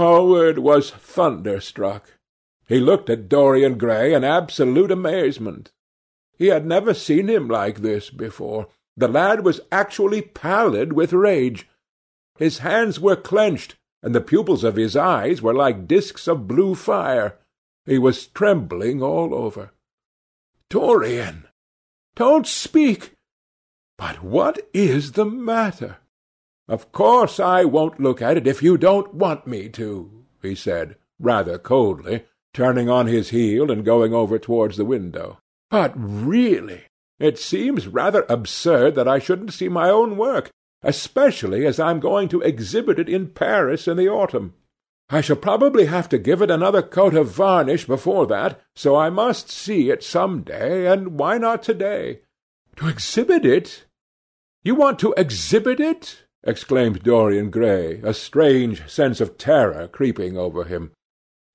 Hallward was thunderstruck. He looked at Dorian Gray in absolute amazement. He had never seen him like this before. The lad was actually pallid with rage. His hands were clenched, and the pupils of his eyes were like disks of blue fire. He was trembling all over. "Dorian! Don't speak! But what is the matter?" "Of course I won't look at it if you don't want me to," he said, rather coldly, turning on his heel and going over towards the window. "But really, it seems rather absurd that I shouldn't see my own work especially as I'm going to exhibit it in Paris in the autumn. I shall probably have to give it another coat of varnish before that, so I must see it some day, and why not to-day? To exhibit it? You want to exhibit it? Exclaimed Dorian Gray, a strange sense of terror creeping over him.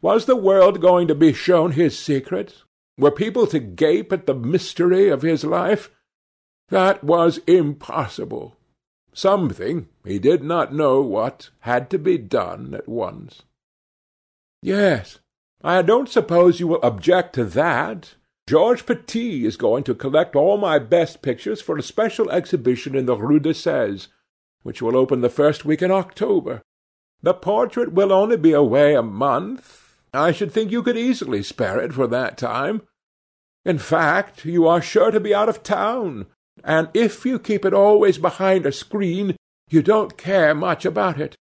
Was the world going to be shown his secret? Were people to gape at the mystery of his life? That was impossible. Something, he did not know what, had to be done at once. Yes, I don't suppose you will object to that. Georges Petit is going to collect all my best pictures for a special exhibition in the Rue de Sèze, which will open the first week in October. The portrait will only be away a month. I should think you could easily spare it for that time. In fact, you are sure to be out of town and if you keep it always behind a screen, you don't care much about it.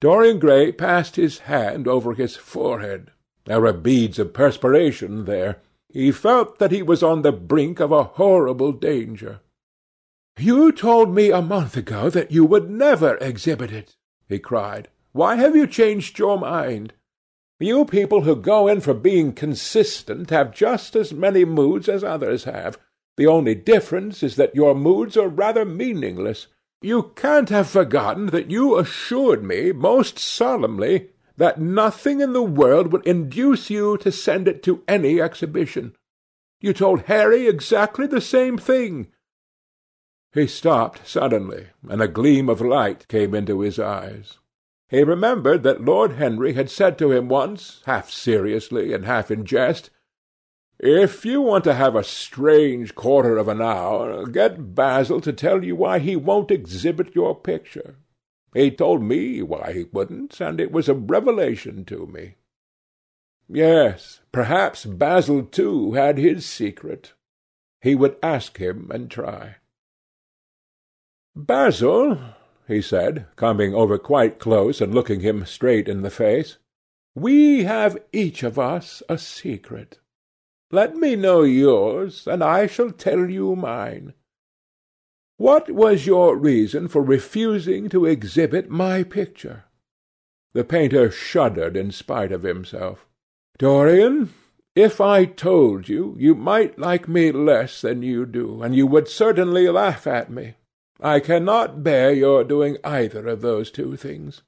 Dorian Gray passed his hand over his forehead. There were beads of perspiration there. He felt that he was on the brink of a horrible danger. "You told me a month ago that you would never exhibit it," he cried. "Why have you changed your mind? You people who go in for being consistent have just as many moods as others have. The only difference is that your moods are rather meaningless. You can't have forgotten that you assured me most solemnly that nothing in the world would induce you to send it to any exhibition. You told Harry exactly the same thing. He stopped suddenly, and a gleam of light came into his eyes. He remembered that Lord Henry had said to him once, half seriously and half in jest, if you want to have a strange quarter of an hour, get Basil to tell you why he won't exhibit your picture. He told me why he wouldn't, and it was a revelation to me. Yes, perhaps Basil too had his secret. He would ask him and try. Basil, he said, coming over quite close and looking him straight in the face, we have each of us a secret. Let me know yours, and I shall tell you mine. What was your reason for refusing to exhibit my picture? The painter shuddered in spite of himself. Dorian, if I told you, you might like me less than you do, and you would certainly laugh at me. I cannot bear your doing either of those two things.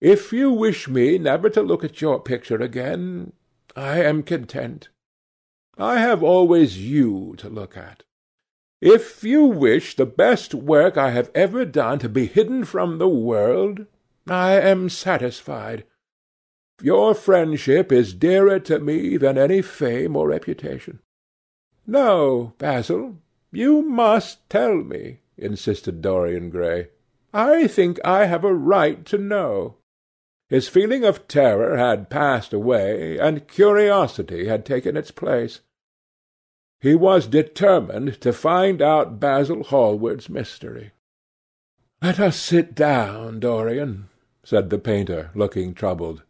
If you wish me never to look at your picture again, I am content. I have always you to look at. If you wish the best work I have ever done to be hidden from the world, I am satisfied. Your friendship is dearer to me than any fame or reputation. No, Basil, you must tell me, insisted Dorian Gray. I think I have a right to know. His feeling of terror had passed away, and curiosity had taken its place. He was determined to find out Basil Hallward's mystery. "Let us sit down, Dorian," said the painter, looking troubled.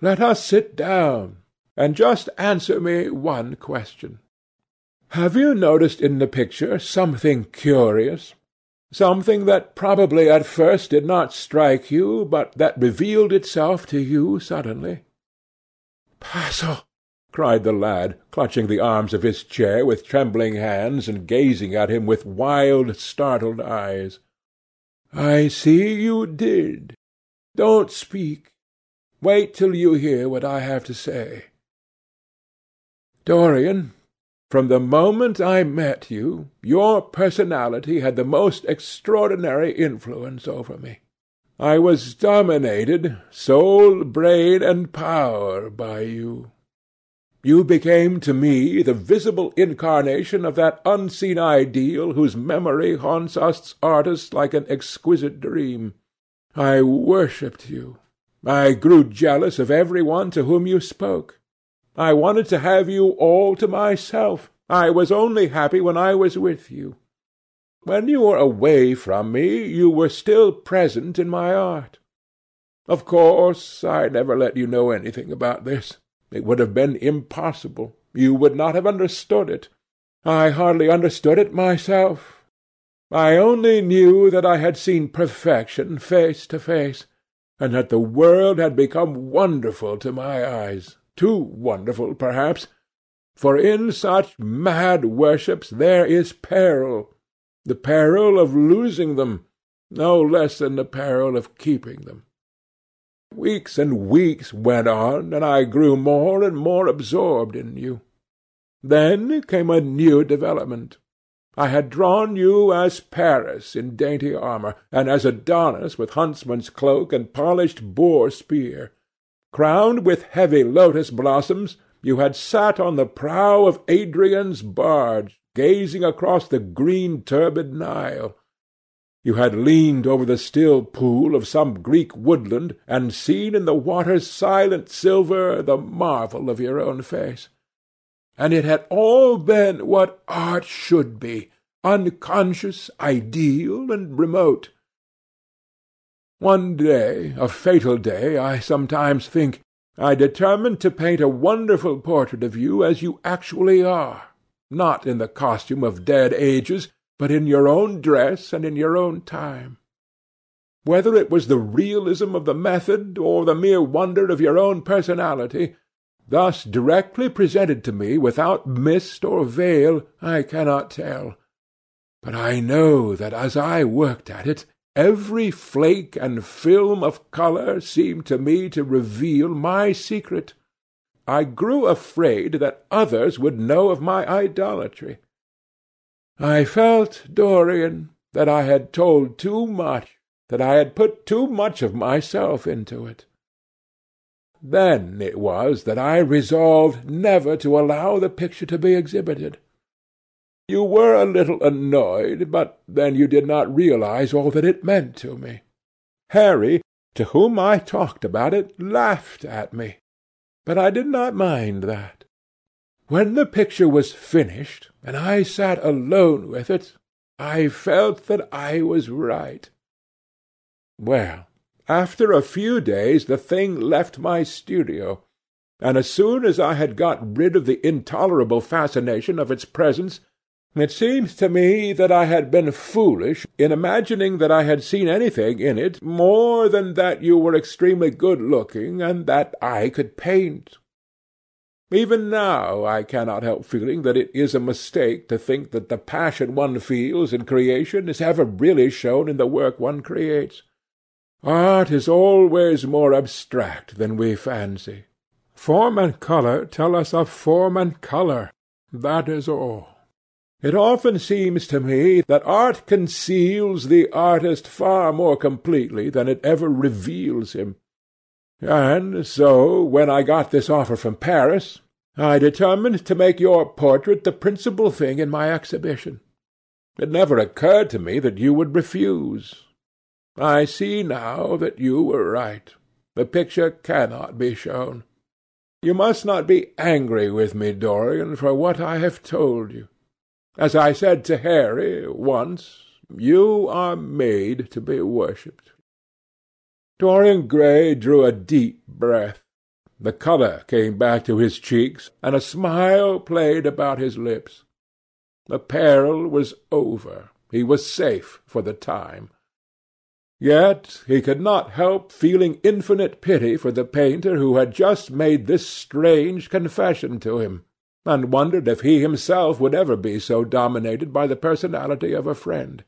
"Let us sit down, and just answer me one question. Have you noticed in the picture something curious? Something that probably at first did not strike you, but that revealed itself to you suddenly?" "Basil!" cried the lad, clutching the arms of his chair with trembling hands, and gazing at him with wild, startled eyes. "I see you did. Don't speak. Wait till you hear what I have to say. Dorian, from the moment I met you, your personality had the most extraordinary influence over me. I was dominated, soul, brain, and power, by you. You became to me the visible incarnation of that unseen ideal whose memory haunts us artists like an exquisite dream. I worshipped you. I grew jealous of every one to whom you spoke. I wanted to have you all to myself. I was only happy when I was with you. When you were away from me, you were still present in my art. Of course, I never let you know anything about this. It would have been impossible. You would not have understood it. I hardly understood it myself. I only knew that I had seen perfection face to face, and that the world had become wonderful to my eyes, too wonderful, perhaps, for in such mad worships there is peril the peril of losing them, no less than the peril of keeping them. Weeks and weeks went on, and I grew more and more absorbed in you. Then came a new development. I had drawn you as Paris in dainty armour, and as Adonis with huntsman's cloak and polished boar spear. Crowned with heavy lotus blossoms, you had sat on the prow of Adrian's barge, gazing across the green turbid Nile. You had leaned over the still pool of some Greek woodland, and seen in the water's silent silver the marvel of your own face. And it had all been what art should be, unconscious, ideal, and remote. One day, a fatal day, I sometimes think, I determined to paint a wonderful portrait of you as you actually are not in the costume of dead ages, but in your own dress and in your own time. Whether it was the realism of the method, or the mere wonder of your own personality, thus directly presented to me without mist or veil, I cannot tell. But I know that as I worked at it, every flake and film of colour seemed to me to reveal my secret, I grew afraid that others would know of my idolatry. I felt, Dorian, that I had told too much, that I had put too much of myself into it. Then it was that I resolved never to allow the picture to be exhibited. You were a little annoyed, but then you did not realize all that it meant to me. Harry, to whom I talked about it, laughed at me but I did not mind that. When the picture was finished, and I sat alone with it, I felt that I was right. Well, after a few days the thing left my studio, and as soon as I had got rid of the intolerable fascination of its presence, it seemed to me that I had been foolish in imagining that I had seen anything in it more than that you were extremely good-looking and that I could paint. Even now I cannot help feeling that it is a mistake to think that the passion one feels in creation is ever really shown in the work one creates. Art is always more abstract than we fancy. Form and colour tell us of form and colour, that is all. It often seems to me that art conceals the artist far more completely than it ever reveals him. And so, when I got this offer from Paris, I determined to make your portrait the principal thing in my exhibition. It never occurred to me that you would refuse. I see now that you were right. The picture cannot be shown. You must not be angry with me, Dorian, for what I have told you. As I said to Harry once, you are made to be worshipped. Dorian Gray drew a deep breath. The colour came back to his cheeks, and a smile played about his lips. The peril was over. He was safe for the time. Yet he could not help feeling infinite pity for the painter who had just made this strange confession to him and wondered if he himself would ever be so dominated by the personality of a friend.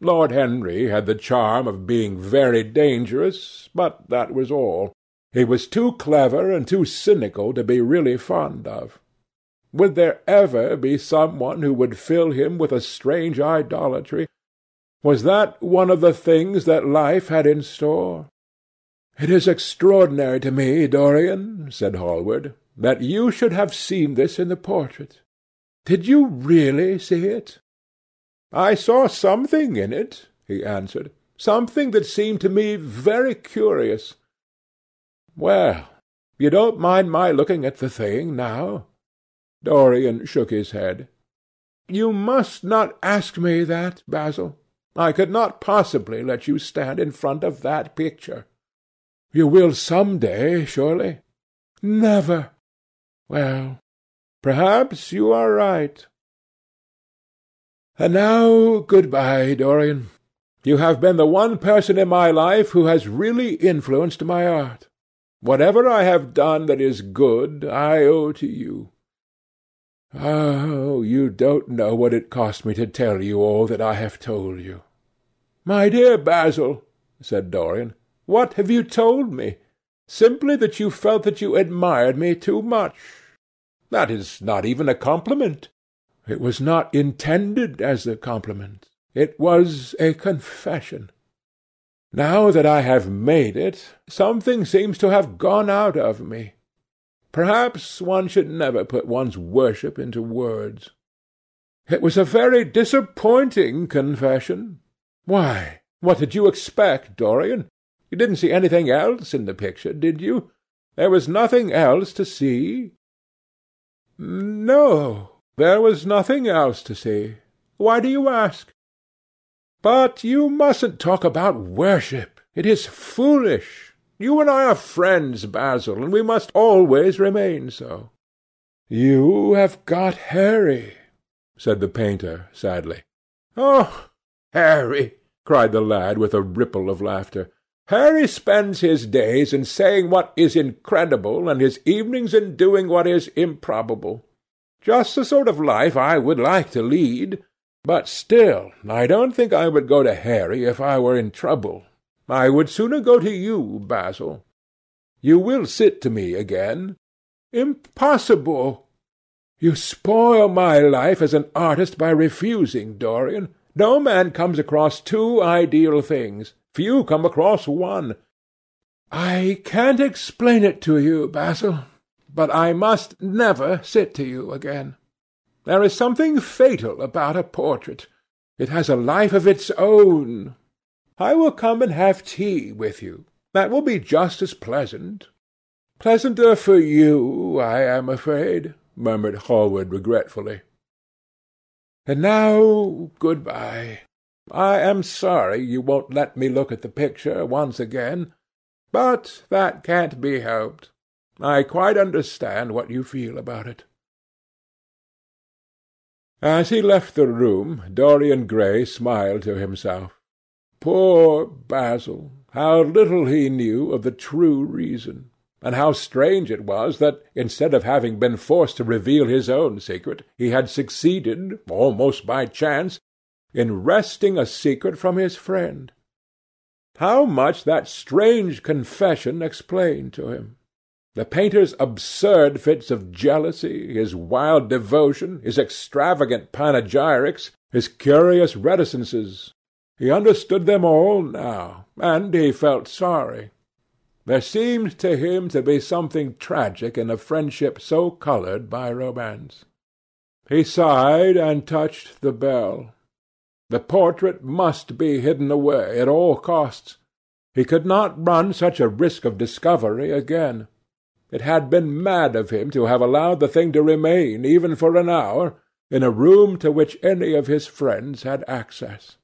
Lord Henry had the charm of being very dangerous, but that was all. He was too clever and too cynical to be really fond of. Would there ever be some one who would fill him with a strange idolatry? Was that one of the things that life had in store? "It is extraordinary to me, Dorian," said Hallward, "that you should have seen this in the portrait. Did you really see it?" "I saw something in it," he answered, "something that seemed to me very curious. Well, you don't mind my looking at the thing now?" Dorian shook his head. "You must not ask me that, Basil. I could not possibly let you stand in front of that picture." "You will some day, surely?" "Never." "Well, perhaps you are right. And now good-bye, Dorian. You have been the one person in my life who has really influenced my art. Whatever I have done that is good I owe to you. Oh, you don't know what it cost me to tell you all that I have told you." "My dear Basil," said Dorian, "what have you told me? Simply that you felt that you admired me too much. That is not even a compliment. It was not intended as a compliment. It was a confession. Now that I have made it, something seems to have gone out of me. Perhaps one should never put one's worship into words. It was a very disappointing confession. Why, what did you expect, Dorian? You didn't see anything else in the picture, did you? There was nothing else to see? No, there was nothing else to see. Why do you ask? But you mustn't talk about worship. It is foolish. You and I are friends, Basil, and we must always remain so." "You have got Harry," said the painter sadly. "Oh, Harry!" cried the lad with a ripple of laughter. "Harry spends his days in saying what is incredible, and his evenings in doing what is improbable. Just the sort of life I would like to lead. But still I don't think I would go to Harry if I were in trouble. I would sooner go to you, Basil. You will sit to me again? Impossible! You spoil my life as an artist by refusing, Dorian. No man comes across two ideal things. Few come across one. I can't explain it to you, Basil, but I must never sit to you again. There is something fatal about a portrait. It has a life of its own, I will come and have tea with you. That will be just as pleasant." "Pleasanter for you, I am afraid," murmured Hallward regretfully. "And now good-bye. I am sorry you won't let me look at the picture once again, but that can't be helped. I quite understand what you feel about it." As he left the room, Dorian Gray smiled to himself. Poor Basil! How little he knew of the true reason, and how strange it was that, instead of having been forced to reveal his own secret, he had succeeded, almost by chance, in wresting a secret from his friend. How much that strange confession explained to him! The painter's absurd fits of jealousy, his wild devotion, his extravagant panegyrics, his curious reticences, he understood them all now, and he felt sorry. There seemed to him to be something tragic in a friendship so coloured by romance. He sighed and touched the bell. The portrait must be hidden away at all costs. He could not run such a risk of discovery again. It had been mad of him to have allowed the thing to remain, even for an hour, in a room to which any of his friends had access.